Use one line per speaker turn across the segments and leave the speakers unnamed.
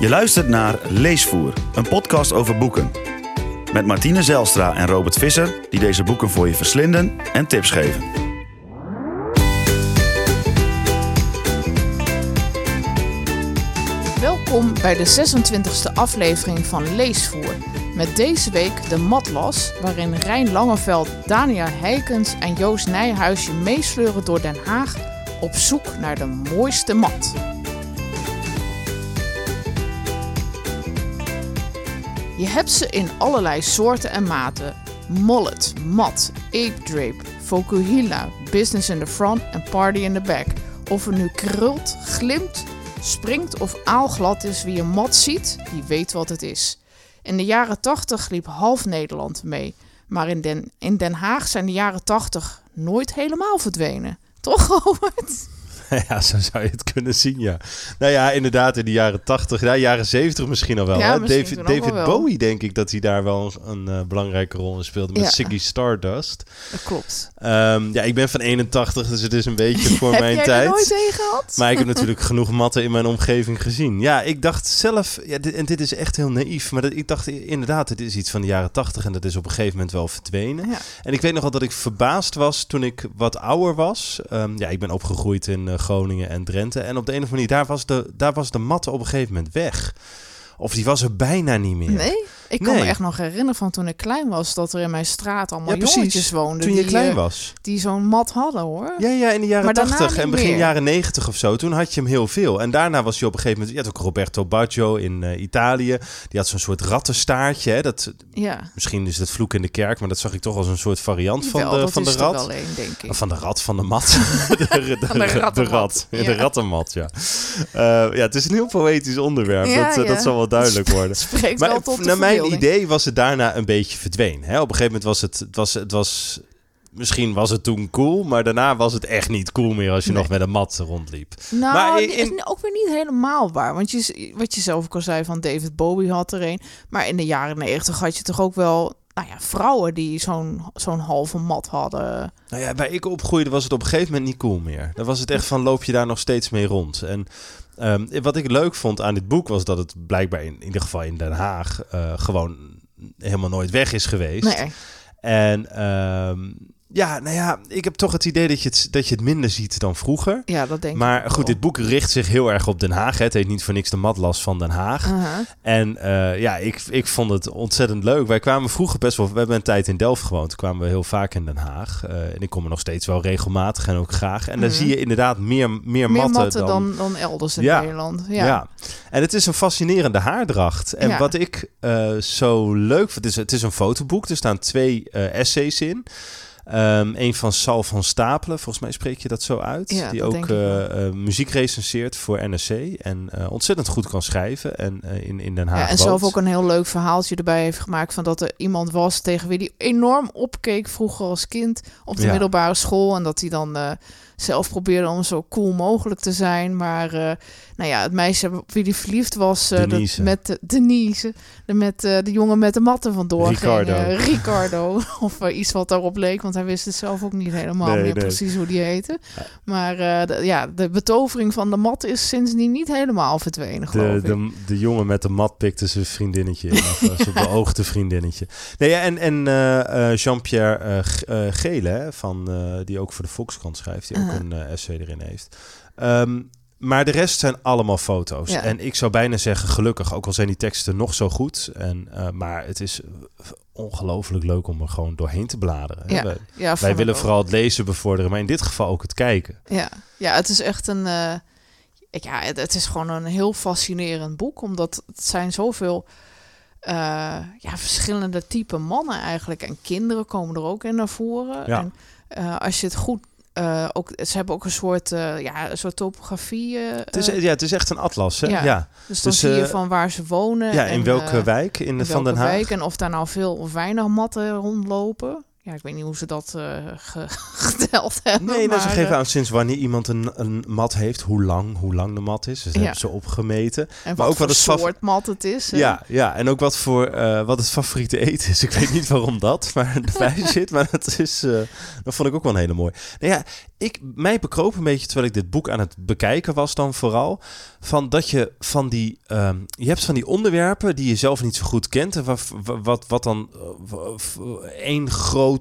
Je luistert naar Leesvoer, een podcast over boeken. Met Martine Zelstra en Robert Visser, die deze boeken voor je verslinden en tips geven.
Welkom bij de 26e aflevering van Leesvoer. Met deze week de Matlas, waarin Rijn Langeveld, Dania Heikens en Joost Nijhuis je meesleuren door Den Haag op zoek naar de mooiste mat. Je hebt ze in allerlei soorten en maten. Mollet, mat, ape drape, fokuhila, business in the front en party in the back. Of er nu krult, glimt, springt of aalglad is, wie een mat ziet, die weet wat het is. In de jaren 80 liep half Nederland mee. Maar in Den, in Den Haag zijn de jaren 80 nooit helemaal verdwenen. Toch, Robert?
Ja, zo zou je het kunnen zien, ja. Nou ja, inderdaad, in de jaren 80, ja, jaren 70 misschien al wel.
Ja,
hè?
misschien
David, David
wel.
Bowie, denk ik dat hij daar wel een eh, belangrijke rol in speelde met
Ja.
Ziggy Stardust.
Dat klopt.
Ehm, ja, ik ben van 81, dus het is een beetje voor
Heb
mijn
jij
tijd.
er nooit tegen gehad?
Maar ik heb natuurlijk genoeg matten in mijn omgeving gezien. Ja, ik dacht zelf, ja, dit, en dit is echt heel naïef, maar dat, ik dacht inderdaad, het is iets van de jaren 80 en dat is op een gegeven moment wel verdwenen.
Ja.
En ik weet nog wel dat ik verbaasd was toen ik wat ouder was. Ehm, ja, ik ben opgegroeid in eh, Groningen en Drenthe. En op de een of andere manier, daar was de, daar was de mat op een gegeven moment weg. Of die was er bijna niet meer.
Nee? Ik kan me echt nog herinneren van toen ik klein was... dat er in mijn straat allemaal
Ja,
jongetjes woonden...
Toen je
die,
klein
eh,
was.
die zo'n mat hadden, hoor.
Ja, ja, in de jaren 80 en begin
meer.
jaren 90 of zo. Toen had je hem heel veel. En daarna was hij op een gegeven moment... Je had ook Roberto Baggio in eh, Italië. Die had zo'n soort rattenstaartje. Hè? Dat,
Ja.
misschien is het vloek in de kerk, maar dat zag ik toch als een soort variant van
Wel,
de,
dat
van de
is
rat.
één, denk ik.
Van de rat, van de mat. de, de, de,
Van de
de rat. Ja, De rattenmat, ja. Eh, ja, het is een heel poëtisch onderwerp.
Ja,
dat, dat zal wel duidelijk worden.
Spreekt
Maar
wel tot de
naar mijn
verbeelding.
idee was het daarna een beetje verdwenen. Hè? Op een gegeven moment was het, het, was, het was... Misschien was het toen cool, maar daarna was het echt niet cool meer als je
Nee.
nog met een mat rondliep.
Nou,
Maar
die
in-
is ook weer niet helemaal waar. Want je, wat je zelf ook al zei van David Bowie had er een. Maar in de jaren negentig had je toch ook wel... Nou ja, vrouwen die zo'n zo'n halve mat hadden.
Nou ja, waar ik opgroeide was het op een gegeven moment niet cool meer. Dan was het echt van, loop je daar nog steeds mee rond? En ehm, wat ik leuk vond aan dit boek was dat het blijkbaar in, in ieder geval in Den Haag eh, gewoon helemaal nooit weg is geweest.
Nee,
En ehm, ja, nou ja, ik heb toch het idee dat je het, dat je het minder ziet dan vroeger.
ja, dat denk ik
Maar goed,
wel.
dit boek richt zich heel erg op Den Haag. Hè. Het heet niet voor niks de matlas van Den Haag. En eh, ja, ik, ik vond het ontzettend leuk. Wij kwamen vroeger best wel... We hebben een tijd in Delft gewoond. Toen kwamen we heel vaak in Den Haag. Eh, en ik kom er nog steeds wel regelmatig en ook graag. En dan
Mhm.
zie je inderdaad meer, meer,
Meer
matten,
matten
dan...
dan, dan elders in
Ja.
Nederland.
Ja.
Ja.
en het is een fascinerende haardracht. En
Ja.
wat ik eh, zo leuk vind, het is, het is een fotoboek. Er staan twee essays in. Ehm een van Sal van Stapelen, volgens mij spreek je dat zo uit.
Ja,
die ook eh, eh, muziek recenseert voor NRC. En eh, ontzettend goed kan schrijven. En in, in Den Haag
Ja, en
woont.
zelf ook een heel leuk verhaaltje erbij heeft gemaakt van dat er iemand was tegen wie hij enorm opkeek vroeger als kind op de
Ja.
middelbare school en dat hij dan zelf probeerde om zo cool mogelijk te zijn, maar eh, nou ja, het meisje op wie hij verliefd was, eh, met de, Denise, de, met eh, de jongen met de matten vandoor
Ricardo.
ging, Ricardo of iets wat daarop leek, want hij wist het zelf ook niet helemaal
Nee,
meer
nee.
precies hoe die heette. Maar de, ja, de betovering van de mat is sindsdien niet helemaal verdwenen, geloof
De,
ik.
de, de jongen met de mat pikte zijn vriendinnetje in. Of zijn beoogde vriendinnetje. Nee, ja, en en Jean-Pierre Gele, hè, van, die ook voor de Volkskrant schrijft. Die ook Een eh, essay erin heeft. Ehm, maar de rest zijn allemaal foto's.
Ja.
En ik zou bijna zeggen gelukkig. Ook al zijn die teksten nog zo goed. En, eh, maar het is ongelooflijk leuk om er gewoon doorheen te bladeren.
Ja,
Wij,
ja,
willen
ook.
vooral het lezen bevorderen. Maar in dit geval ook het kijken.
Ja, ja het is echt een. eh, ja, het, het is gewoon een heel fascinerend boek, omdat het zijn zoveel eh, ja, verschillende type mannen eigenlijk. En kinderen komen er ook in naar voren.
Ja.
En als je het goed. Eh, ook, ze hebben ook een soort, eh, ja, een soort topografie. eh,
Het is, ja, het is echt een atlas. Hè?
ja.
ja.
dus dan
dus,
zie je van waar ze wonen.
Ja,
en,
in welke wijk in, van Den
welke
Haag?
wijk en of daar nou veel of weinig matten rondlopen. Ja, ik weet niet hoe ze dat uh, ge geteld hebben.
Nee,
maar,
ze geven
uh,
aan sinds wanneer iemand een, een mat heeft, hoe lang, hoe lang de mat is. Dus
Ja.
hebben ze opgemeten.
en
maar ook
voor
wat het
soort mat het is. hè?
Ja, ja, en ook wat voor eh, wat het favoriete eten is. Ik weet niet waarom dat, maar erbij zit. Maar dat is, eh, dat vond ik ook wel een hele mooi. Nou ja, ik, mij bekroop een beetje terwijl ik dit boek aan het bekijken was dan vooral. Van dat je van die, ehm, je hebt van die onderwerpen die je zelf niet zo goed kent. En wat, wat, wat dan eh, één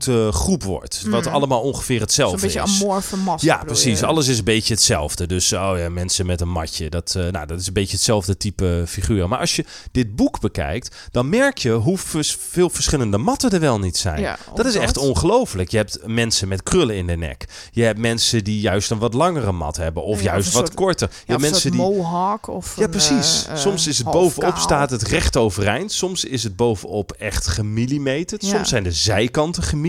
grote groep wordt. Wat
Mhm.
allemaal ongeveer hetzelfde
beetje
is.
amorfe massa.
Ja, precies.
je?
Alles is een beetje hetzelfde. Dus oh ja, mensen met een matje. Dat, eh, nou, dat is een beetje hetzelfde type figuur. Maar als je dit boek bekijkt, dan merk je hoe vers- veel verschillende matten er wel niet zijn.
Ja,
dat is echt ongelooflijk. Je hebt mensen met krullen in de nek. Je hebt mensen die juist een wat langere mat hebben. Of
Ja,
juist
of een
wat
soort-
korter. Je hebt mensen
een
die.
mohawk of
Ja,
een,
precies.
eh, eh,
Soms is het bovenop staat het recht overeind. Soms is het bovenop echt gemillimeterd. Soms zijn de zijkanten gemillimeterd.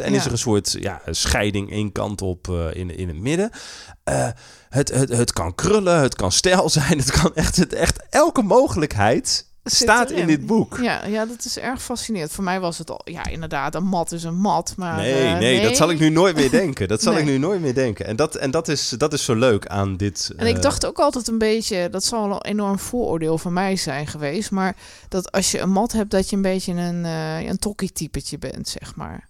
En
Ja.
is er een soort ja, scheiding één kant op eh, in, in het midden. Eh, het, het, het kan krullen, het kan stijl zijn. Het kan echt, het, echt elke mogelijkheid staat in dit boek.
Ja, ja, dat is erg fascinerend. Voor mij was het al, ja, inderdaad, een mat is een mat. Maar,
Nee,
eh,
nee, dat zal ik nu nooit meer denken. Dat zal ik nu nooit meer denken. En dat, en dat, is, dat is zo leuk aan dit.
En ik
eh,
dacht ook altijd een beetje, dat zal een enorm vooroordeel van mij zijn geweest, maar dat als je een mat hebt, dat je een beetje een, eh een tokkie-typetje bent, zeg maar.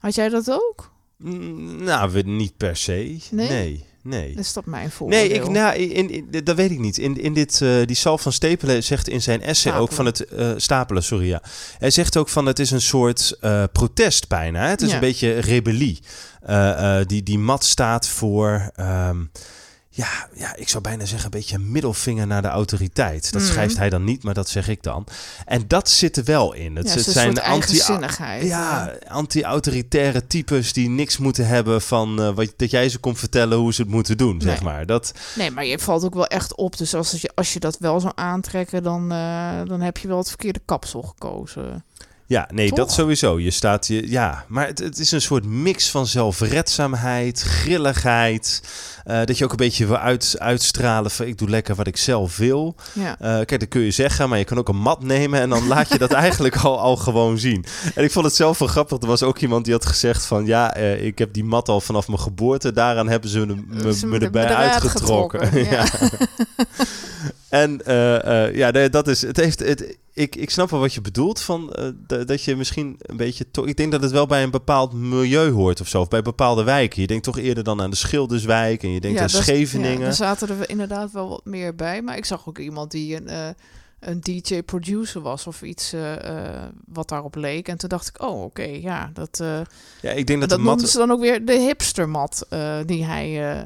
Had jij dat ook?
mm, Nou, niet per se.
Nee?
Nee, nee.
Is dat mijn vooroordeel?
Nee, ik, nou, in, in, dat weet ik niet. In, in dit, eh, die Sal van Stepelen zegt in zijn essay ook van het eh, stapelen, sorry ja. Hij zegt ook van het is een soort eh, protest bijna. Het is
Ja.
een beetje rebellie. Die, die mat staat voor, ehm, ja, ja, ik zou bijna zeggen een beetje een middelvinger naar de autoriteit. Dat
Mhm.
schrijft hij dan niet, maar dat zeg ik dan. En dat zit er wel in. Het,
ja,
het zijn anti
eigenzinnigheid.
ja, anti-autoritaire types die niks moeten hebben van eh, wat, dat jij ze komt vertellen hoe ze het moeten doen, zeg
Nee.
maar. Dat,
Nee, maar je valt ook wel echt op. Dus als je, als je dat wel zou aantrekken, dan, eh, dan heb je wel het verkeerde kapsel gekozen.
ja, nee, dat sowieso. Je staat je, ja, maar het, het is een soort mix van zelfredzaamheid, grilligheid. Eh, dat je ook een beetje uit, uitstralen van ik doe lekker wat ik zelf wil.
Ja.
Eh, kijk, dat kun je zeggen, maar je kan ook een mat nemen en dan laat je dat eigenlijk al, al gewoon zien. En ik vond het zelf wel grappig. Er was ook iemand die had gezegd van ja, eh, ik heb die mat al vanaf mijn geboorte. Daaraan hebben ze me, me, me erbij uitgetrokken.
getrokken, ja.
En ja, nee, dat is. Het heeft. Het, ik, ik snap wel wat je bedoelt van da- dat je misschien een beetje. To, ik denk dat het wel bij een bepaald milieu hoort of zo. Of bij bepaalde wijken. Je denkt toch eerder dan aan de Schilderswijk en je denkt aan
dat is-
Scheveningen.
Ja, daar zaten er inderdaad wel wat meer bij. Maar ik zag ook iemand die een, eh, een DJ-producer was of iets eh, eh, wat daarop leek. En toen dacht ik, oh, oké, ja, dat,
ja, ik denk dat,
dat,
de mat.
ze dan ook weer de hipstermat eh die hij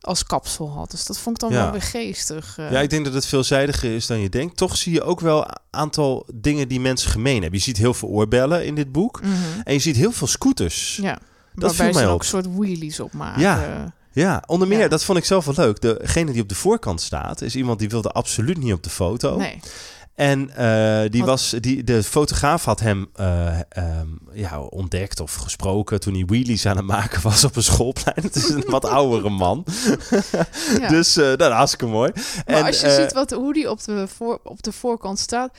als kapsel had. Dus dat vond ik dan
Ja.
wel weer geestig.
Ja, ik denk dat het veelzijdiger is dan je denkt. Toch zie je ook wel een aantal dingen die mensen gemeen hebben. Je ziet heel veel oorbellen in dit boek.
Mhm.
En je ziet heel veel scooters.
Ja,
viel
waarbij ze
mij
dan
op.
ook een soort wheelies op maken.
Ja. Ja, onder meer,
Ja.
dat vond ik zelf wel leuk. Degene die op de voorkant staat, is iemand die wilde absoluut niet op de foto.
Nee.
En eh, die
Wat-
was, die, de fotograaf had hem eh, ehm, ja, ontdekt of gesproken toen hij wheelies aan het maken was op een schoolplein. Het is een wat oudere man.
Ja.
Dus uh, dat hartstikke mooi.
Maar
en,
als je
eh,
ziet wat, hoe die op de, voor, op de voorkant staat,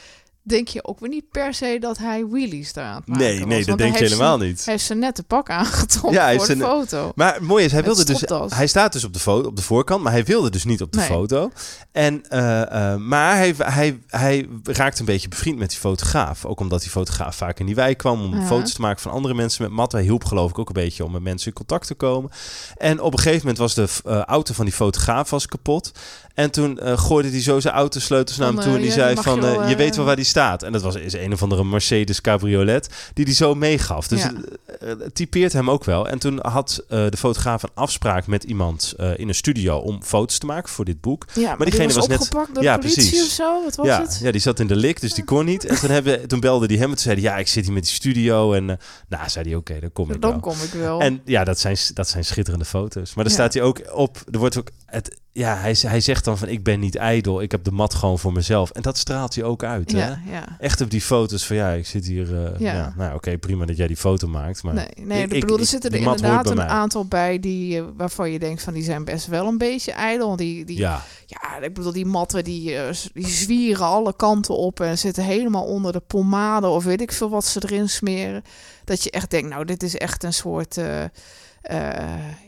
denk je ook weer niet per se dat hij wheelies daar aan het maken
nee,
was.
nee, dat denk je helemaal
zijn-
niet.
Hij heeft zijn nette pak aangetrokken
Ja,
voor de
zijn-
foto.
Maar het mooie is, hij wilde dus. Hij staat dus op de, foto, op de voorkant, maar hij wilde dus niet op de
Nee.
foto. En, eh, eh, maar hij, hij, hij raakte een beetje bevriend met die fotograaf. Ook omdat die fotograaf vaak in die wijk kwam om
Ja.
foto's te maken van andere mensen met mat. Hij hielp geloof ik ook een beetje om met mensen in contact te komen. En op een gegeven moment was de eh, auto van die fotograaf was kapot. En toen gooide hij zo zijn autosleutels naar hem toe. En die zei van,
je wel,
je weet wel waar die staat. En dat was is een of andere Mercedes cabriolet die hij zo meegaf. Dus
Ja.
eh, het typeert hem ook wel. En toen had eh, de fotograaf een afspraak met iemand eh, in een studio om foto's te maken voor dit boek.
Ja, maar,
diegene
die was,
was net-
door
Ja,
politie
precies.
of zo? Wat was
ja,
het?
ja, die zat in de lik, dus die kon niet. En toen, hebben, toen belde hij hem en toen zei hij, ja, ik zit hier met die studio. En uh, nou, zei hij, oké, okay, dan kom ik
Dan
wel.
kom ik wel.
En ja, dat zijn, dat zijn schitterende foto's. Maar dan
Ja.
staat hij ook op, er wordt ook het, ja, hij, hij zegt dan van ik ben niet ijdel, ik heb de mat gewoon voor mezelf. En dat straalt hij ook uit. Hè?
Ja, ja.
Echt op die foto's van ja, ik zit hier. eh,
Ja.
ja. nou, oké, prima dat jij die foto maakt. Maar
Nee, nee
ik-
ik, bedoel, er zitten er inderdaad een
mij.
aantal bij die, eh, waarvan je denkt van die zijn best wel een beetje ijdel. Die, die, ja.
ja,
ik bedoel, die matten die, eh, die zwieren alle kanten op en zitten helemaal onder de pommade of weet ik veel wat ze erin smeren. Dat je echt denkt, nou, dit is echt een soort,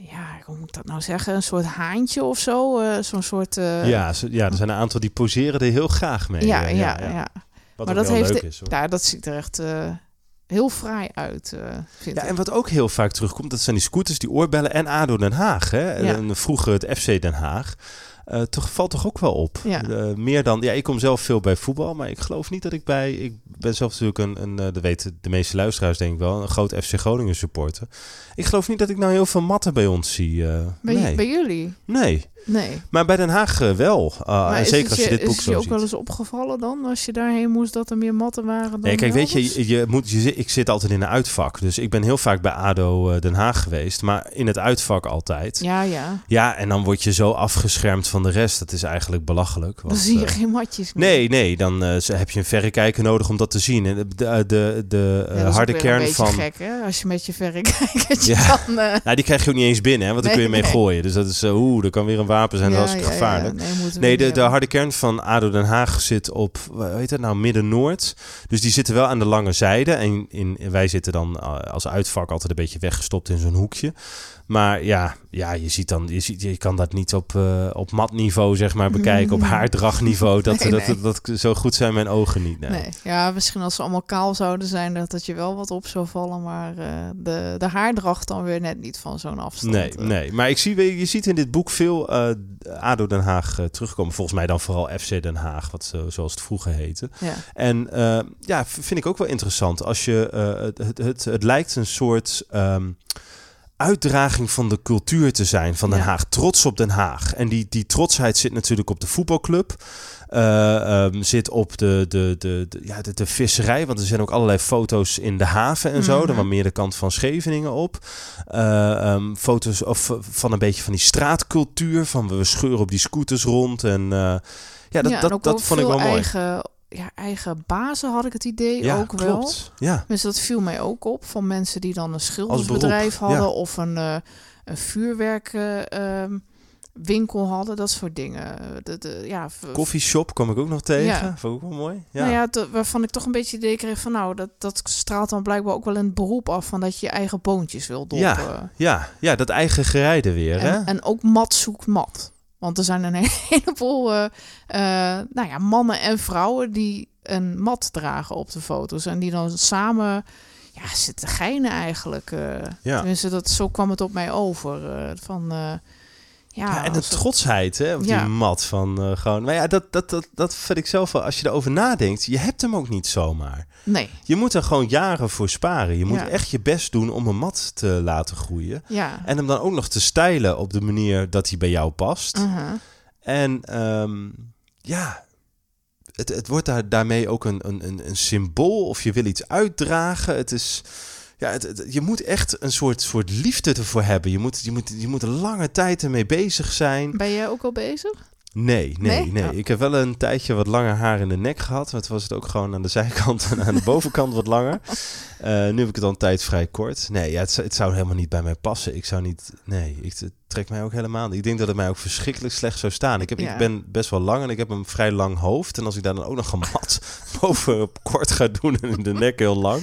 ja, hoe moet ik dat nou zeggen? Een soort haantje of zo. eh, Zo'n soort. eh,
ja, ja, er zijn een aantal die poseren er heel graag mee.
ja,
eh,
ja, ja.
Wat
Maar dat heeft
leuk
de-
is. Hoor.
Ja, dat ziet er echt eh, heel fraai uit, eh vind
Ja,
ik.
en wat ook heel vaak terugkomt, dat zijn die scooters, die oorbellen en ADO Den Haag. Hè?
Ja.
En vroeger het FC Den Haag. Eh, toch valt toch ook wel op.
Ja.
Eh, meer dan, ja, ik kom zelf veel bij voetbal, maar ik geloof niet dat ik bij, ik ben zelf natuurlijk een, een eh, dat weten de meeste luisteraars denk ik wel, een groot FC Groningen supporter. Ik geloof niet dat ik nou heel veel matten bij ons zie.
bij,
nee.
bij jullie?
nee,
Nee.
maar bij Den Haag wel. Ah, en
is
zeker als je dit
is
boek
het je
zo
ook
ziet.
wel eens opgevallen dan, als je daarheen moest, dat er meer matten waren dan
Nee, kijk, weet je, je moet, je, ik zit altijd in een uitvak. Dus ik ben heel vaak bij ADO Den Haag geweest. Maar in het uitvak altijd.
Ja, ja.
Ja, en dan word je zo afgeschermd van de rest. Dat is eigenlijk belachelijk.
Dan zie je
eh,
geen matjes meer.
Nee, nee, dan eh, heb je een verrekijker nodig om dat te zien. En de, de, de, de, eh,
Ja,
harde kern van...
gek, hè? Als je met je verrekijkertje
Ja. Nou, die krijg je ook niet eens binnen, hè, want dan kun je mee
nee.
gooien. Dus dat is, eh, oeh, er kan weer een wapen zijn, dat is gevaarlijk.
nee,
de, de harde kern van ADO Den Haag zit op, hoe heet het nou, Midden-Noord. Dus die zitten wel aan de lange zijde. En in, wij zitten dan als uitvak altijd een beetje weggestopt in zo'n hoekje. Maar ja, ja je, ziet dan, je, ziet, je kan dat niet op, eh, op matniveau zeg maar, bekijken. Op haardrachtniveau. Dat,
Nee,
dat,
nee.
dat, dat- zo goed zijn mijn ogen niet. Nee.
Nee. Ja, misschien als ze allemaal kaal zouden zijn, dat het je wel wat op zou vallen. Maar eh, de, de haardracht dan weer net niet van zo'n afstand.
Nee,
eh.
nee, maar ik zie, je ziet in dit boek veel ADO Den Haag terugkomen. Volgens mij dan vooral FC Den Haag, wat zo, zoals het vroeger heette.
Ja.
En ja, vind ik ook wel interessant. Als je, het, het, het, het lijkt een soort ehm, uitdraging van de cultuur te zijn van Den
Ja.
Haag. Trots op Den Haag. En die, die trotsheid zit natuurlijk op de voetbalclub. Eh, ehm, zit op de, de, de, de, ja, de, de visserij. Want er zijn ook allerlei foto's in de haven en zo.
Mhm.
Dan wat meer de kant van Scheveningen op. Eh, ehm, foto's of, eh, van een beetje van die straatcultuur. Van we scheuren op die scooters rond. En ja, dat,
Ja,
dat, dat vond ik wel mooi.
eigen, ja, eigen bazen had ik het idee
Ja,
ook wel.
klopt. Ja,
Dus dat viel mij ook op van mensen die dan een schildersbedrijf hadden
ja.
of een, eh een vuurwerkwinkel hadden, dat soort dingen. De, de, ja,
Coffeeshop kwam ik ook nog tegen.
Ja.
Vond ik ook wel mooi. Ja.
Nou ja, te- waarvan ik toch een beetje het idee kreeg van nou, dat, dat straalt dan blijkbaar ook wel in het beroep af van dat je je eigen boontjes wil doppen.
Ja, ja, ja, dat eigen gerijden weer. hè?
En, en ook mat zoekt mat. Want er zijn een heleboel eh, nou ja, mannen en vrouwen die een mat dragen op de foto's. En die dan samen ja, zitten geinen eigenlijk. eh
Ja.
Tenminste, dat, zo kwam het op mij over. van, ja,
Ja, en de trotsheid hè, op
Ja.
die mat van eh, gewoon. Maar ja, dat, dat, dat, dat vind ik zelf wel. Als je erover nadenkt, je hebt hem ook niet zomaar.
Nee,
Je moet er gewoon jaren voor sparen. Je moet
Ja.
echt je best doen om een mat te laten groeien.
ja.
En hem dan ook nog te stijlen op de manier dat hij bij jou past.
Mhm.
En ehm, ja, het, het wordt daar, daarmee ook een, een, een, een symbool of je wil iets uitdragen. Het is, ja, het, het- je moet echt een soort, soort liefde ervoor hebben. Je moet, je, moet, je moet een lange tijd ermee bezig zijn.
Ben jij ook al bezig?
Nee, nee,
Nee?
nee.
Oh.
Ik heb wel een tijdje wat langer haar in de nek gehad. Maar toen was het ook gewoon aan de zijkant en aan de bovenkant wat langer. Eh, nu heb ik het al een tijd vrij kort. Nee, ja, het, zou- het zou helemaal niet bij mij passen. Ik zou niet... Nee, ik, het trekt mij ook helemaal niet. Ik denk dat het mij ook verschrikkelijk slecht zou staan. Ik, heb,
Ja.
ik ben best wel lang en ik heb een vrij lang hoofd. En als ik daar dan ook nog een mat bovenop kort ga doen en in de nek heel lang...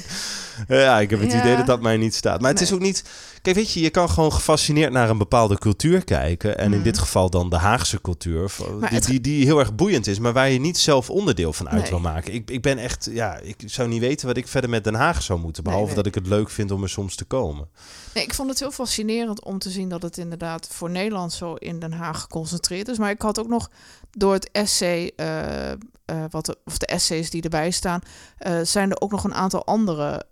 ja, ik heb het
Ja.
idee dat dat mij niet staat. Maar het
Nee.
is ook niet... Kijk, weet je, je kan gewoon gefascineerd naar een bepaalde cultuur kijken. En in
Mhm.
dit geval dan de Haagse cultuur. Die,
het-
die, die heel erg boeiend is, maar waar je niet zelf onderdeel van uit
Nee.
wil maken. Ik, ik ben echt, ja, ik zou niet weten wat ik verder met Den Haag zou moeten. Behalve
nee.
dat ik het leuk vind om er soms te komen.
Nee, ik vond het heel fascinerend om te zien dat het inderdaad voor Nederland zo in Den Haag geconcentreerd is. Maar ik had ook nog door het essay, eh, wat de, of de essays die erbij staan, eh, zijn er ook nog een aantal andere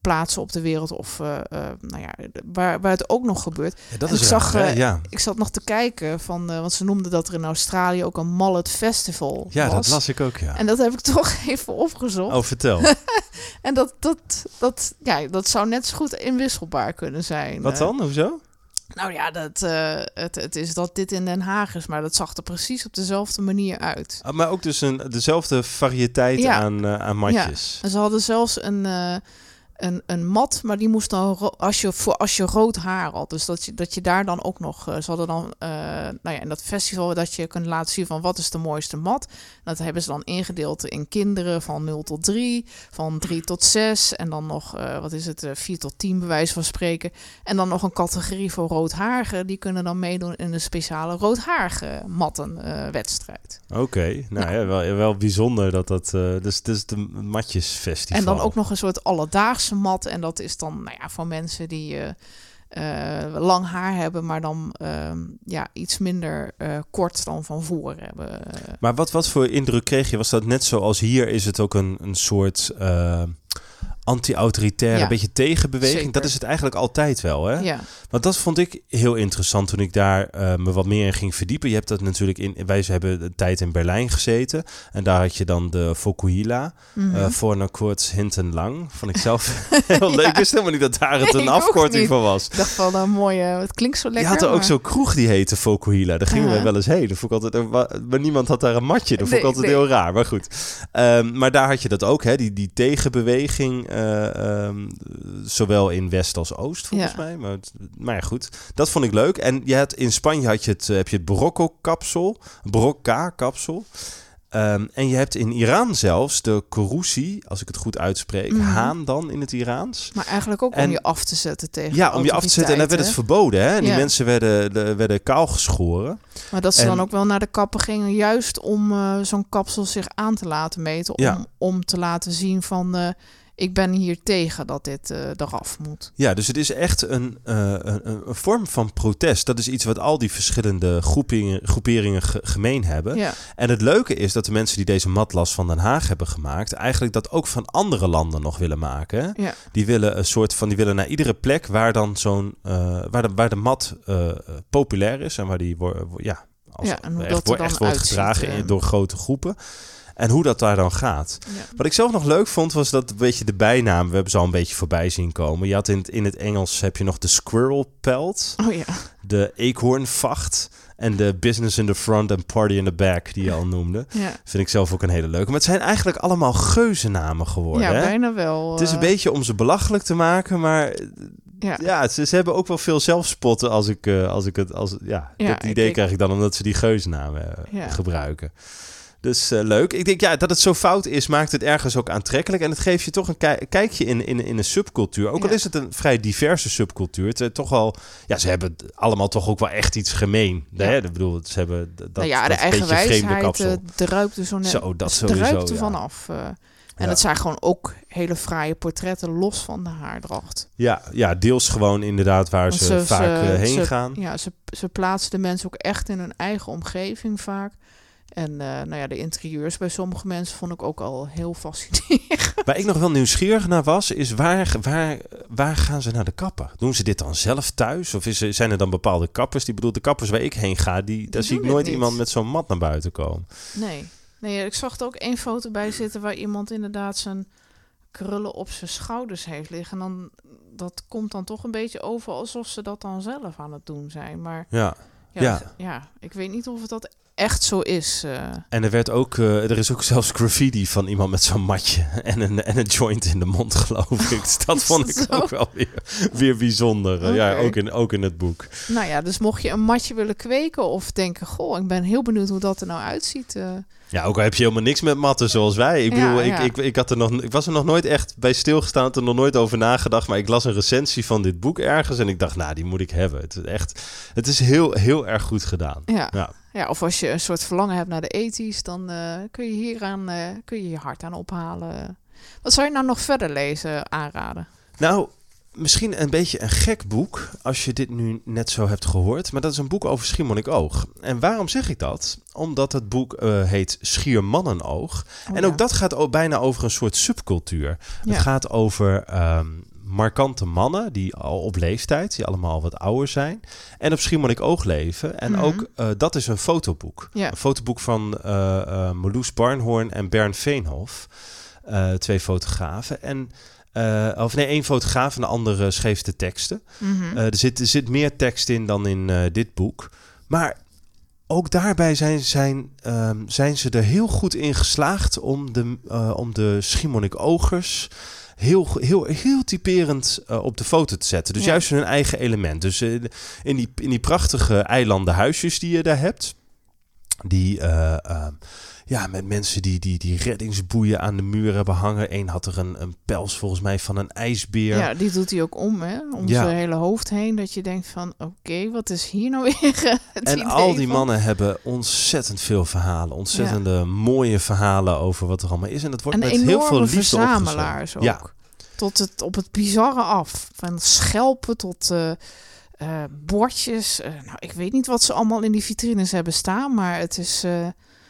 plaatsen op de wereld of eh, eh, nou ja, waar, waar het ook nog gebeurt.
Ja, dat
En
is
ik
raar,
zag, eh,
Ja,
Ik zat nog te kijken van, eh, want ze noemden dat er in Australië ook een Mallet Festival
ja
was.
dat las ik ook, ja.
En dat heb ik toch even opgezocht.
Oh, vertel.
En dat, dat, dat, ja, dat zou net zo goed inwisselbaar kunnen zijn.
Wat
Eh,
dan? Hoezo?
Nou ja, dat, eh, het, het is dat dit in Den Haag is, maar dat zag er precies op dezelfde manier uit.
Ah, maar ook dus een, dezelfde variëteit
Ja.
aan, eh, aan matjes.
En ze hadden zelfs een, eh, een, een mat, maar die moest dan als je, voor als je rood haar had. Dus dat je, dat je daar dan ook nog. eh, ze hadden dan, eh, nou ja, in dat festival dat je kunt laten zien van wat is de mooiste mat. Dat hebben ze dan ingedeeld in kinderen van 0 tot 3, van 3 tot 6 en dan nog, eh, wat is het, eh, 4 tot 10 bij wijze van spreken. En dan nog een categorie voor roodhaarigen. Die kunnen dan meedoen in de speciale roodhaarige mattenwedstrijd.
Oké, nou ja, wel, wel bijzonder dat dat... dus, dus de matjesfestival.
En dan ook nog een soort alledaagse mat. En dat is dan nou ja, voor mensen die eh, eh, lang haar hebben, maar dan ehm, ja, iets minder eh, kort dan van voor hebben.
Maar wat, wat voor indruk kreeg je? Was dat net zoals hier is het ook een, een soort anti-autoritaire,
Ja,
een beetje tegenbeweging?
zeker.
Dat is het eigenlijk altijd wel, hè?
Ja,
Want dat vond ik heel interessant toen ik daar eh, me wat meer in ging verdiepen. Je hebt dat natuurlijk in... Wij hebben een tijd in Berlijn gezeten. En daar had je dan de Fokuhila. Eh voor een kort hinten lang. Vond ik zelf heel leuk. Ik wist helemaal niet dat daar het
Nee,
een afkorting voor was.
ik dacht van een mooie, het klinkt zo lekker.
je had er ook zo'n kroeg die heette Fokuhila. Daar gingen we wel eens heen. Dat vond ik altijd, maar niemand had daar een matje. Dat vond ik
Nee,
altijd
nee.
heel raar. Maar goed. Ehm, maar daar had je dat ook, hè? Die, die tegenbeweging. Eh, ehm, zowel in West als Oost, volgens
Ja.
mij. Maar, het- maar ja, goed. Dat vond ik leuk. En je had, in Spanje had je het, eh, heb je het Barocco-kapsel. Barocca-kapsel. Ehm, en je hebt in Iran zelfs de Korusi, als ik het goed uitspreek.
Mhm.
Haan dan in het Iraans.
Maar eigenlijk ook
En-
om je af te zetten tegen
Ja, om je af te zetten. En dan werd het verboden. Hè? En die
Ja.
mensen werden, de- werden kaal geschoren.
Maar dat ze
En-
dan ook wel naar de kapper gingen, juist om eh, zo'n kapsel zich aan te laten meten. Om,
Ja.
om te laten zien van, ik ben hier tegen dat dit eh, eraf moet.
Ja, dus het is echt een, eh, een, een een vorm van protest. Dat is iets wat al die verschillende groeperingen, groeperingen ge- gemeen hebben.
Ja,
En het leuke is dat de mensen die deze matlas van Den Haag hebben gemaakt, eigenlijk dat ook van andere landen nog willen maken.
ja.
Die willen een soort van, die willen naar iedere plek waar dan zo'n, eh, waar, de, waar de mat populair is en waar die wordt, ja, als,
Ja, en hoe
echt,
dat
wordt-
dan
echt wordt
uitziet,
gedragen in- door grote groepen. En hoe dat daar dan gaat.
ja.
Wat ik zelf nog leuk vond, was dat een beetje de bijnaam. We hebben ze al een beetje voorbij zien komen. Je had in het, in het Engels heb je nog de squirrel pelt,
Oh ja.
de eekhoornvacht en de business in the front en party in the back, die je al noemde.
Ja,
Vind ik zelf ook een hele leuke. Maar het zijn eigenlijk allemaal geuzennamen geworden.
ja
hè?
bijna wel.
Het is een
eh,
beetje om ze belachelijk te maken, maar
Ja.
ja, ze, ze hebben ook wel veel zelfspotten als ik, eh, als ik het, als, ja,
Ja,
dat idee krijg ik dan omdat ze die geuzennamen eh,
Ja.
gebruiken. Dus eh, leuk. Ik denk ja, dat het zo fout is, maakt het ergens ook aantrekkelijk. En het geeft je toch een ki- kijkje in, in, in een subcultuur. Ook al is het een vrij diverse subcultuur. Het, toch wel, ja, ze hebben allemaal toch ook wel echt iets gemeen.
Ja.
Hè? Ik bedoel, ze hebben dat,
nou ja, de
dat
eigen
beetje vreemde kapsel.
eh, druipt er zo net.
Zo, dat sowieso,
druipt er vanaf. eh. en het zijn gewoon ook hele fraaie portretten los van de haardracht.
Ja, ja, deels gewoon inderdaad waar ze, vaak heen
ze-
gaan.
Ja, ze, ze plaatsen de mensen ook echt in hun eigen omgeving vaak. En eh, nou ja, de interieurs bij sommige mensen vond ik ook al heel fascinerend.
Waar ik nog wel nieuwsgierig naar was, is waar, waar, waar gaan ze naar de kapper? Doen ze dit dan zelf thuis? Of is, zijn er dan bepaalde kappers? Die bedoel, de kappers waar ik heen ga, die, daar zie ik nooit
niet.
iemand met zo'n mat naar buiten komen.
Nee. nee, ik zag er ook één foto bij zitten waar iemand inderdaad zijn krullen op zijn schouders heeft liggen. En dan, dat komt dan toch een beetje over alsof ze dat dan zelf aan het doen zijn. Maar
ja,
Ja.
ja.
ja ik weet niet of het dat echt zo is. eh.
En er, werd ook, eh, er is ook zelfs graffiti van iemand met zo'n matje en een, en een joint in de mond, geloof ik. Dus dat vond ik ook wel weer, weer bijzonder. Eh, Ja, ook in, ook in het boek.
Nou ja, dus mocht je een matje willen kweken of denken... goh, ik ben heel benieuwd hoe dat er nou uitziet...
Ja, ook al heb je helemaal niks met matten zoals wij. Ik bedoel, ik,
ja.
ik, ik, had er nog, ik was er nog nooit echt bij stilgestaan, had er nog nooit over nagedacht. Maar ik las een recensie van dit boek ergens en ik dacht, nou, die moet ik hebben. Het is echt, het is heel, heel erg goed gedaan.
ja.
Ja.
Ja, of als je een soort verlangen hebt naar de ethisch... dan eh, kun je hieraan eh, kun je, je hart aan ophalen. Wat zou je nou nog verder lezen aanraden?
Nou, misschien een beetje een gek boek, als je dit nu net zo hebt gehoord. Maar dat is een boek over Schiermonnikoog. En waarom zeg ik dat? Omdat het boek eh, heet Schiermannenoog.
Oh,
en
ja.
ook dat gaat ook bijna over een soort subcultuur.
Ja.
Het gaat over ehm, markante mannen die al op leeftijd, die allemaal wat ouder zijn. En op Schiermonnikoog leven. En
Mhm.
ook dat dat is een fotoboek.
Ja.
Een fotoboek van eh eh Marloes Barnhoorn en Bern Veenhof. Eh, twee fotografen. En Eh, of nee, één fotograaf en de andere schreef de teksten.
Mhm.
Eh, er, zit, er zit meer tekst in dan in eh, dit boek. Maar ook daarbij zijn, zijn, ehm, zijn ze er heel goed in geslaagd om de, eh, om de Schiermonnik-ogers heel, heel, heel typerend eh, op de foto te zetten. Dus
Ja.
juist hun eigen element. Dus eh, in, die, in die prachtige eilanden huisjes die je daar hebt... Die, eh, ehm, ja, met mensen die, die, die reddingsboeien aan de muur hebben hangen. Eén had er een, een pels volgens mij van een ijsbeer.
Ja, die doet hij ook om, hè? Om
Ja.
zijn hele hoofd heen. Dat je denkt van, oké, wat is hier nou weer
En al die
van?
mannen hebben ontzettend veel verhalen. Ontzettende mooie verhalen over wat er allemaal is. En dat wordt
En
met heel veel liefde
verzamelaars ook.
Ja.
Tot het, op het bizarre af. Van schelpen tot eh, eh, bordjes. Eh, nou, ik weet niet wat ze allemaal in die vitrines hebben staan. Maar het is eh,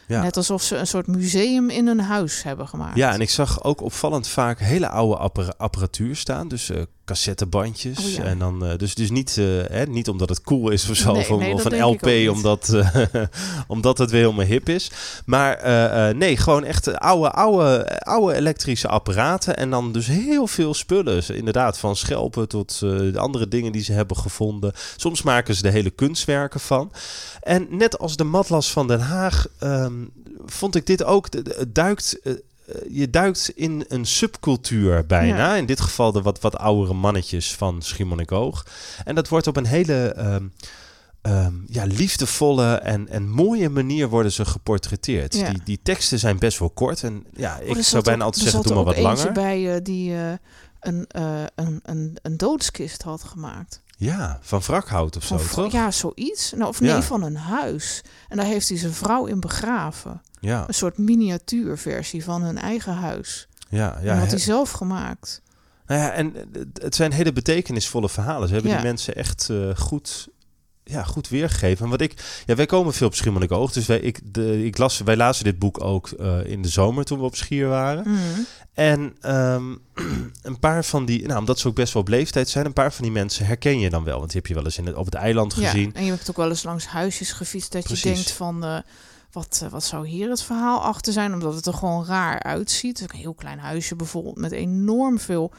Ja.
net alsof ze een soort museum in hun huis hebben gemaakt.
Ja, en ik zag ook opvallend vaak hele oude appara- apparatuur staan. Dus cassettebandjes.
Oh ja.
En dan, eh, dus, dus niet, eh, hè, niet omdat het cool is of zo.
Nee,
of,
nee,
een LP omdat, eh, omdat het weer helemaal hip is. Maar nee, gewoon echt oude, oude, oude elektrische apparaten. En dan dus heel veel spullen. Inderdaad, van schelpen tot de andere dingen die ze hebben gevonden. Soms maken ze er hele kunstwerken van. En net als de Matlas van Den Haag ehm, vond ik dit ook. de- de- Het duikt. Eh, je duikt in een subcultuur bijna. In dit geval de wat, wat oudere mannetjes van Schiermonnikoog. En dat wordt op een hele ehm, ehm, ja, liefdevolle en, en mooie manier worden ze geportretteerd.
Ja.
Die, die teksten zijn best wel kort. En ja,
Oh,
ik zou bijna altijd zeggen, doe maar wat langer.
bij eh, die eh, een, eh, een, een, een doodskist had gemaakt.
Ja, van wrakhout of zo, toch?
ja, zoiets. Nou, of nee,
Ja.
van een huis. En daar heeft hij zijn vrouw in begraven.
Ja,
Een soort miniatuurversie van hun eigen huis.
ja,
Ja,
ja.
en had hij zelf gemaakt.
Nou ja, en het- zijn hele betekenisvolle verhalen. Ze hebben
Ja.
die mensen echt eh, goed, ja, goed weergegeven. En wat ik, ja, wij komen veel op Schiermonnikoog, Oog. Dus wij, ik, de, ik las, wij lazen dit boek ook eh, in de zomer toen we op Schier waren.
Mhm.
En ehm, een paar van die, nou, omdat ze ook best wel op leeftijd zijn, een paar van die mensen herken je dan wel. Want die heb je wel eens in het, op het eiland
Ja,
gezien.
en je hebt ook wel eens langs huisjes gefietst dat
Precies.
je denkt van... eh, wat, eh, wat zou hier het verhaal achter zijn? Omdat het er gewoon raar uitziet. Een heel klein huisje bijvoorbeeld met enorm veel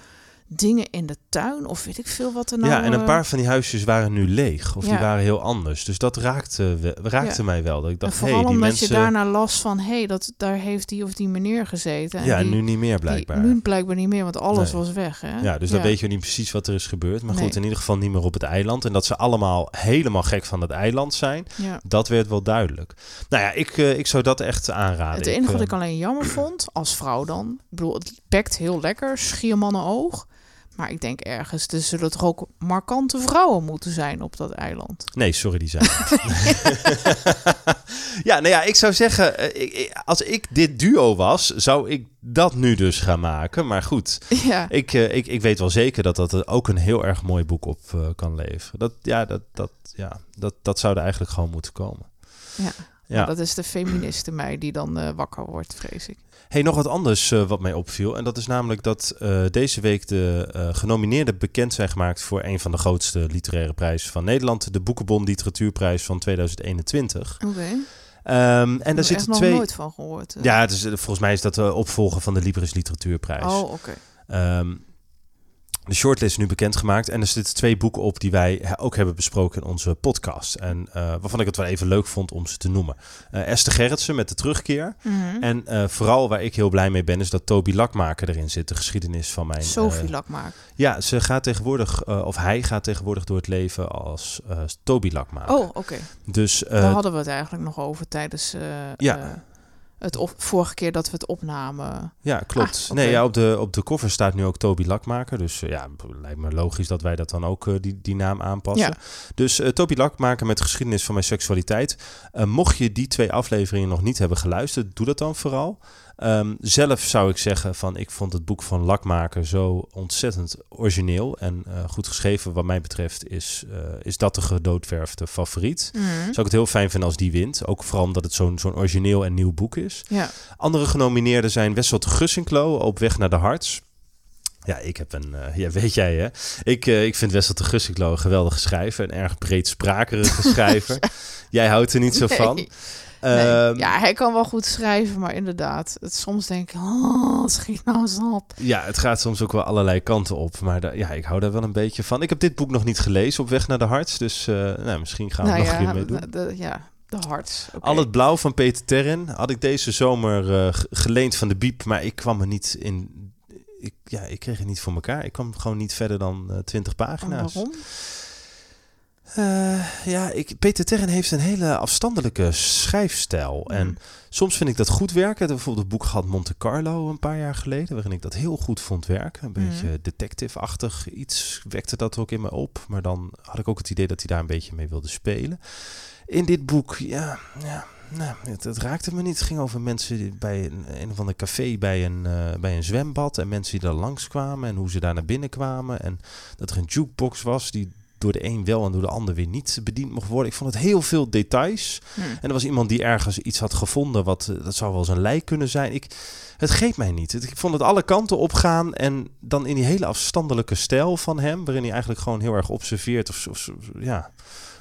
dingen in de tuin. Of weet ik veel wat er nou...
ja, en een
eh,
paar van die huisjes waren nu leeg. Of die waren heel anders. Dus dat raakte, raakte
Ja.
mij wel. Dat ik
en
dacht,
vooral
die
omdat
mensen...
je daarna las van... hé, hey, dat daar heeft die of die meneer gezeten. En
ja, en
die,
nu niet meer
die-
blijkbaar.
nu blijkbaar niet meer, want alles
Nee.
was weg. Hè?
Ja, dus dan weet je niet precies wat er is gebeurd. Maar goed, in ieder geval niet meer op het eiland. En dat ze allemaal helemaal gek van het eiland zijn,
Ja.
dat werd wel duidelijk. Nou ja, ik, eh, ik zou dat echt aanraden.
Het enige wat
eh,
ik alleen jammer vond, als vrouw dan... Ik bedoel, het heel lekker, schiermannenoog. Maar ik denk ergens, er zullen toch ook markante vrouwen moeten zijn op dat eiland.
Nee, sorry, die zijn. ja, nou ja, ik zou zeggen, eh, ik- als ik dit duo was, zou ik dat nu dus gaan maken. Maar goed,
Ja,
ik, eh, ik, ik weet wel zeker dat dat ook een heel erg mooi boek op eh, kan leveren. Dat, ja, dat, dat, ja dat, dat zou er eigenlijk gewoon moeten komen.
ja.
Ja.
dat is de feministe mij die dan eh, wakker wordt, vrees ik.
Hey, nog wat anders eh, wat mij opviel. En dat is namelijk dat eh, deze week de genomineerden bekend zijn gemaakt voor een van de grootste literaire prijzen van Nederland. De Boekenbon Literatuurprijs van 2021.
Oké.
Ehm, en daar zitten
nog
twee.
nooit van gehoord. eh.
Ja, het is, eh, volgens mij is dat de opvolger van de Libris Literatuurprijs.
Oh, oké.
Ehm, de shortlist is nu bekendgemaakt en er zitten twee boeken op die wij ook hebben besproken in onze podcast. En eh, waarvan ik het wel even leuk vond om ze te noemen. Eh, Esther Gerritsen met de terugkeer.
Mhm.
En eh, vooral waar ik heel blij mee ben, is dat Toby Lakmaker erin zit. De geschiedenis van mijn...
Sophie Lakmaak.
ja, ze gaat tegenwoordig, of hij gaat tegenwoordig door het leven als Toby Lakmaker.
Oh, oké.
Dus
Daar hadden we het eigenlijk nog over tijdens...
Ja.
Het op, vorige keer dat we het opnamen.
ja, klopt.
Ah.
Nee, ja, op, de, op de cover staat nu ook Toby Lakmaker. Dus eh, ja, lijkt me logisch dat wij dat dan ook eh, die, die naam aanpassen.
Ja.
Dus eh Toby Lakmaker met geschiedenis van mijn seksualiteit. Mocht je die twee afleveringen nog niet hebben geluisterd, doe dat dan vooral. Ehm, zelf zou ik zeggen van ik vond het boek van Lakmaker zo ontzettend origineel en eh, goed geschreven. Wat mij betreft is, eh, is dat de gedoodverfde favoriet.
Mhm.
Zou ik het heel fijn vinden als die wint. Ook vooral omdat het zo'n zo'n origineel en nieuw boek is.
Ja.
Andere genomineerden zijn Wessel Gussinklo, Op weg naar de Harts. Ja, ik heb een, uh, ja, weet jij hè. Ik, uh, ik vind Wessel de Gussiklo een geweldige schrijver. Een erg breedsprakerige schrijver. Jij houdt er niet zo
Nee.
van.
Nee.
Ehm,
ja, hij kan wel goed schrijven, maar inderdaad, het, soms denk ik, oh, schiet nou eens op.
Ja, het gaat soms ook wel allerlei kanten op. Maar da- ja, ik hou daar wel een beetje van. Ik heb dit boek nog niet gelezen, Op weg naar de harts. Dus eh, nou, misschien gaan we
nou
nog
ja,
een keer mee doen.
de, de- ja, de hart. Oké.
Al het blauw van Peter Terren had ik deze zomer eh, ge- geleend van de Biep. Maar ik kwam er niet in... Ik, ja, ik kreeg het niet voor elkaar. Ik kwam gewoon niet verder dan eh 20
En
pagina's.
waarom?
Eh, ja, ik, Peter Terren heeft een hele afstandelijke schrijfstijl. En
Mm.
soms vind ik dat goed werken. Ik heb bijvoorbeeld het boek gehad Monte Carlo een paar jaar geleden, waarin ik dat heel goed vond werken. Een
Mhm.
beetje detective-achtig iets wekte dat ook in me op. Maar dan had ik ook het idee dat hij daar een beetje mee wilde spelen. In dit boek, ja, ja nou, het, het raakte me niet. Het ging over mensen die bij een, een of ander café bij een, eh, bij een zwembad. En mensen die daar langskwamen en hoe ze daar naar binnen kwamen. En dat er een jukebox was die door de een wel en door de ander weer niet bediend mocht worden. Ik vond het heel veel details.
Hm.
En er was iemand die ergens iets had gevonden, wat eh, dat zou wel eens een lijk kunnen zijn. Ik, het greep mij niet. Ik vond het alle kanten opgaan en dan in die hele afstandelijke stijl van hem, waarin hij eigenlijk gewoon heel erg observeert of, of ja,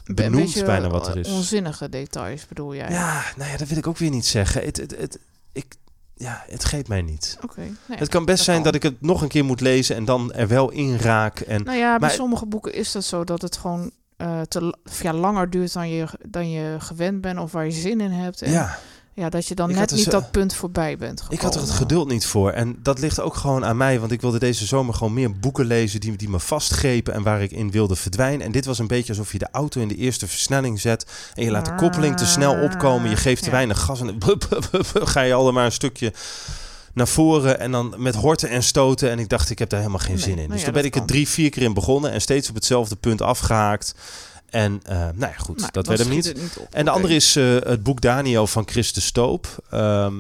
benoemt bijna wat er is.
Onzinnige details bedoel jij?
Ja, nou ja, dat wil ik ook weer niet zeggen. Het, het, het, ik, ja, het greep mij niet.
Oké. nee,
het kan best
dat
zijn
kan.
dat ik het nog een keer moet lezen en dan er wel in raak. En
Nou ja, bij
Maar-
sommige boeken is dat zo dat het gewoon eh, te, ja, langer duurt dan je, dan je gewend bent of waar je zin in hebt. En ja,
ja,
dat je dan
Ik
net
er
niet dat punt voorbij bent gekomen.
Ik had er het geduld niet voor. En dat ligt ook gewoon aan mij. Want ik wilde deze zomer gewoon meer boeken lezen die, die me vastgrepen en waar ik in wilde verdwijnen. En dit was een beetje alsof je de auto in de eerste versnelling zet. En je laat de koppeling te snel opkomen. Je geeft te
Ja.
weinig gas. En dan ga je al maar een stukje naar voren. En dan met horten en stoten. En ik dacht, ik heb daar helemaal geen
Nee,
zin in.
nou
Dus
ja,
toen ben ik er drie, vier keer in begonnen. En steeds op hetzelfde punt afgehaakt. En eh, nou ja, goed, dat werd hem niet.
op.
En de andere is eh, het boek Daniel van Chris de Stoop. Ehm,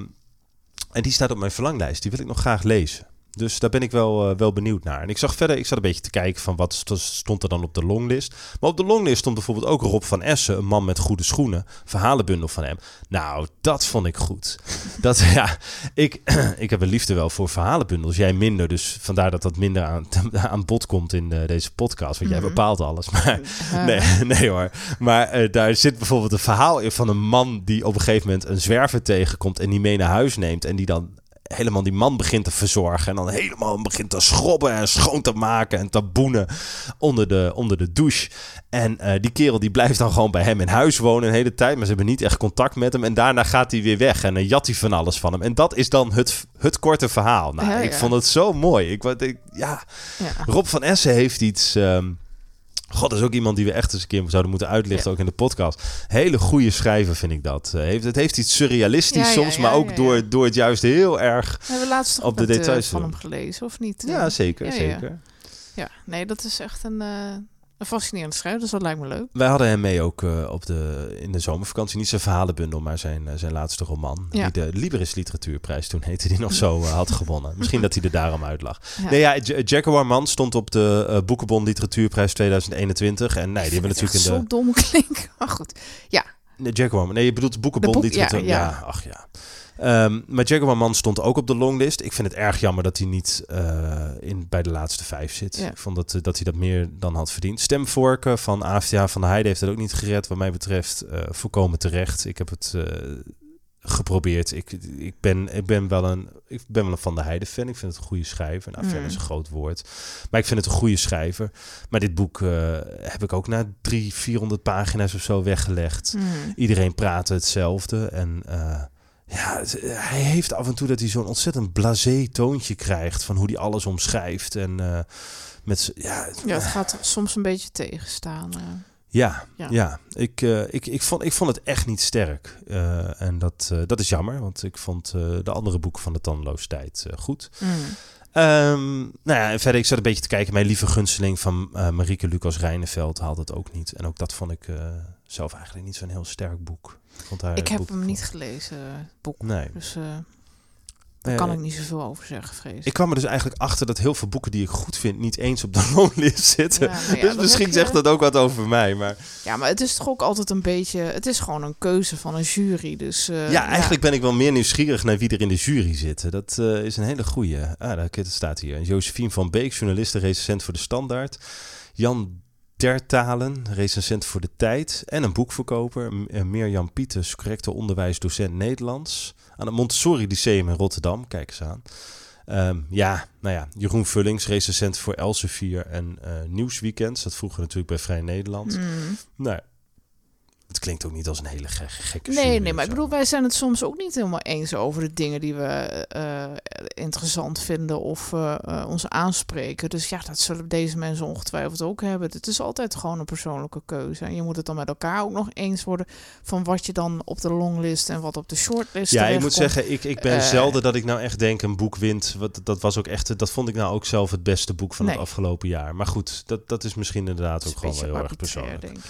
en die staat op mijn verlanglijst. Die wil ik nog graag lezen. Dus daar ben ik wel, eh, wel benieuwd naar. En ik zag verder, ik zat een beetje te kijken van wat st- stond er dan op de longlist. Maar op de longlist stond bijvoorbeeld ook Rob van Essen, een man met goede schoenen. Verhalenbundel van hem. Nou, dat vond ik goed. Dat, ja, ik, ik heb een liefde wel voor verhalenbundels. Jij minder, dus vandaar dat dat minder aan, aan bod komt in eh, deze podcast. Want jij
Mhm.
bepaalt alles. Maar Nee, nee hoor. Maar eh, daar zit bijvoorbeeld een verhaal in van een man die op een gegeven moment een zwerver tegenkomt en die mee naar huis neemt. En die dan helemaal die man begint te verzorgen. En dan helemaal begint te schrobben en schoon te maken en te boenen onder de, onder de douche. En eh, die kerel die blijft dan gewoon bij hem in huis wonen een hele tijd. Maar ze hebben niet echt contact met hem. En daarna gaat hij weer weg en dan jat hij van alles van hem. En dat is dan het, het korte verhaal. Nou,
Ja,
ik vond het zo mooi. Ik, wat- ik, ja,
ja.
Rob van Essen heeft iets. ehm, God, dat is ook iemand die we echt eens een keer zouden moeten uitlichten,
Ja.
ook in de podcast. Hele goede schrijver, vind ik dat. Eh, heeft, het heeft iets surrealistisch
Ja,
soms,
ja,
maar ook. Door, door het juist heel erg.
We hebben laatst
Op de
eh,
details
van hem gelezen, of niet?
Ja,
Eh,
zeker, zeker.
Ja, nee, dat is echt een, een fascinerend schrijver, dus dat lijkt me leuk.
Wij hadden hem mee ook eh, op de, in de zomervakantie. Niet zijn verhalenbundel, maar zijn, eh, zijn laatste roman.
Ja.
Die de Liberis Literatuurprijs toen heette, die nog zo eh, had gewonnen. Misschien dat hij er daarom uit lag.
Ja.
Nee, ja, Jaguar Man stond op de eh, Boekenbon Literatuurprijs 2021. En nee, die hebben natuurlijk in de...
Zo dom klinken, maar goed.
Nee, Jaguar Man. Nee, je bedoelt de Boekenbon
De boek-
literatuur.
ja,
Ja,
ja.
ach ja. Ehm, maar Jaguar Man stond ook op de longlist. Ik vind het erg jammer dat hij niet eh, in, bij de laatste vijf zit.
Ja.
Ik vond dat, eh, dat hij dat meer dan had verdiend. Stemvorken van AFTA van de Heide heeft het ook niet gered. Wat mij betreft eh volkomen terecht. Ik heb het geprobeerd. Ik, ik, ben, ik, ben wel een, ik ben wel een Van de Heide fan. Ik vind het een goede schrijver. Nou, fan
Mm.
is een groot woord. Maar ik vind het een goede schrijver. Maar dit boek heb ik ook na drie, 400 pagina's of zo weggelegd.
Hmm.
Iedereen praat hetzelfde. En ja, het- hij heeft af en toe dat hij zo'n ontzettend blasé toontje krijgt van hoe hij alles omschrijft. En eh, met ja,
Ja, het gaat soms een beetje tegenstaan. eh.
ja, ja.
Ja.
Ik, eh, ik, ik, vond, ik vond het echt niet sterk. Eh, en dat, eh, dat is jammer, want ik vond eh, de andere boeken van de Tandeloos Tijd eh, goed.
Hmm.
Ehm, nou ja, en verder, ik zat een beetje te kijken. Mijn lieve gunsteling van eh Marieke Lucas Rijneveld haalde het ook niet. En ook dat vond ik eh, zelf eigenlijk niet zo'n heel sterk boek. Haar
Ik heb
boek
hem
van-
niet gelezen, het boek.
Nee.
Dus eh, Daar kan ik niet zoveel over zeggen, vrees ik.
Kwam er dus eigenlijk achter dat heel veel boeken die ik goed vind niet eens op de longlist zitten.
Ja, nou ja,
dus misschien
je-
zegt dat ook wat over mij. Maar
Ja, maar het is toch ook altijd een beetje... Het is gewoon een keuze van een jury, dus... eh,
ja, eigenlijk ben ik wel meer nieuwsgierig naar wie er in de jury zitten. Dat eh, is een hele goeie. Ah, daar het staat hier. Josephine van Beek, journaliste, recensent voor de Standaard. Jan Dertalen, recensent voor de Tijd. En een boekverkoper. Eh, Mirjam Pieters, correcte onderwijsdocent Nederlands. Aan het Montessori Lyceum in Rotterdam. Kijk eens aan. Ehm, ja, nou ja, Jeroen Vullings, recensent voor Elsevier en eh Nieuwsweekend. Dat vroeger natuurlijk bij Vrij Nederland.
Mm.
Nou, het klinkt ook niet als een hele ge- gekke
Nee, nee, maar ik bedoel, wij zijn het soms ook niet helemaal eens over de dingen die we eh, interessant vinden of eh, eh, ons aanspreken. Dus ja, dat zullen deze mensen ongetwijfeld ook hebben. Het is altijd gewoon een persoonlijke keuze. En je moet het dan met elkaar ook nog eens worden van wat je dan op de longlist en wat op de shortlist
Ja, ik moet zeggen, ik, ik ben zelden dat ik nou echt denk een boek wint. Wat, dat was ook echt, dat vond ik nou ook zelf het beste boek van
Nee.
het afgelopen jaar. Maar goed, dat, dat is misschien inderdaad ook gewoon wel heel erg persoonlijk.
denk ik.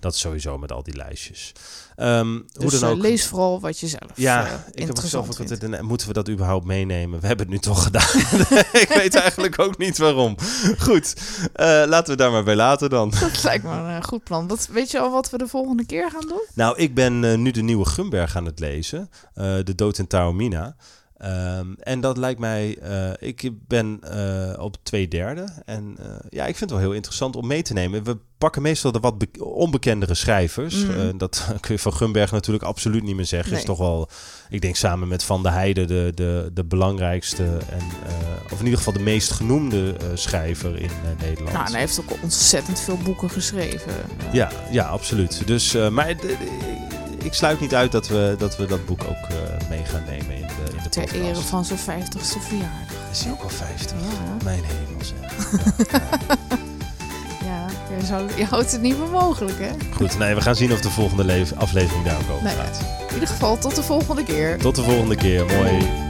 Dat is sowieso met al die lijstjes. Ehm, hoe
Dus
dan
eh,
ook.
lees vooral wat je zelf
ja,
eh,
ik heb zelf ook altijd, en moeten we dat überhaupt meenemen? We hebben het nu toch gedaan. ik weet eigenlijk ook niet waarom. Goed, eh, laten we daar maar bij laten dan.
Dat lijkt me een goed plan. Wat, weet je al wat we de volgende keer gaan doen?
Nou, ik ben nu de nieuwe Gumberg aan het lezen. de Dood in Taormina. Ehm, en dat lijkt mij... eh, ik ben eh, op twee derde. En eh, ja, ik vind het wel heel interessant om mee te nemen. We pakken meestal de wat be- onbekendere schrijvers.
Mhm.
Dat kun je van Gumberg natuurlijk absoluut niet meer zeggen.
Nee.
Is toch wel, ik denk samen met Van der Heijden de, de, de belangrijkste... En, of in ieder geval de meest genoemde schrijver in Nederland.
Nou, en hij heeft ook ontzettend veel boeken geschreven.
Ja, ja, absoluut. Dus, maar ik sluit niet uit dat we dat, we dat boek ook mee gaan nemen in de,
Ter
podcast.
ere van zijn 50ste verjaardag.
Is hij ook al 50?
Ja,
Mijn hemel zeg.
ja je, houdt het niet voor mogelijk, hè?
Goed, nee, we gaan zien of de volgende aflevering daar ook over
Nee.
gaat.
In ieder geval, tot de volgende keer.
Tot de volgende keer. Mooi.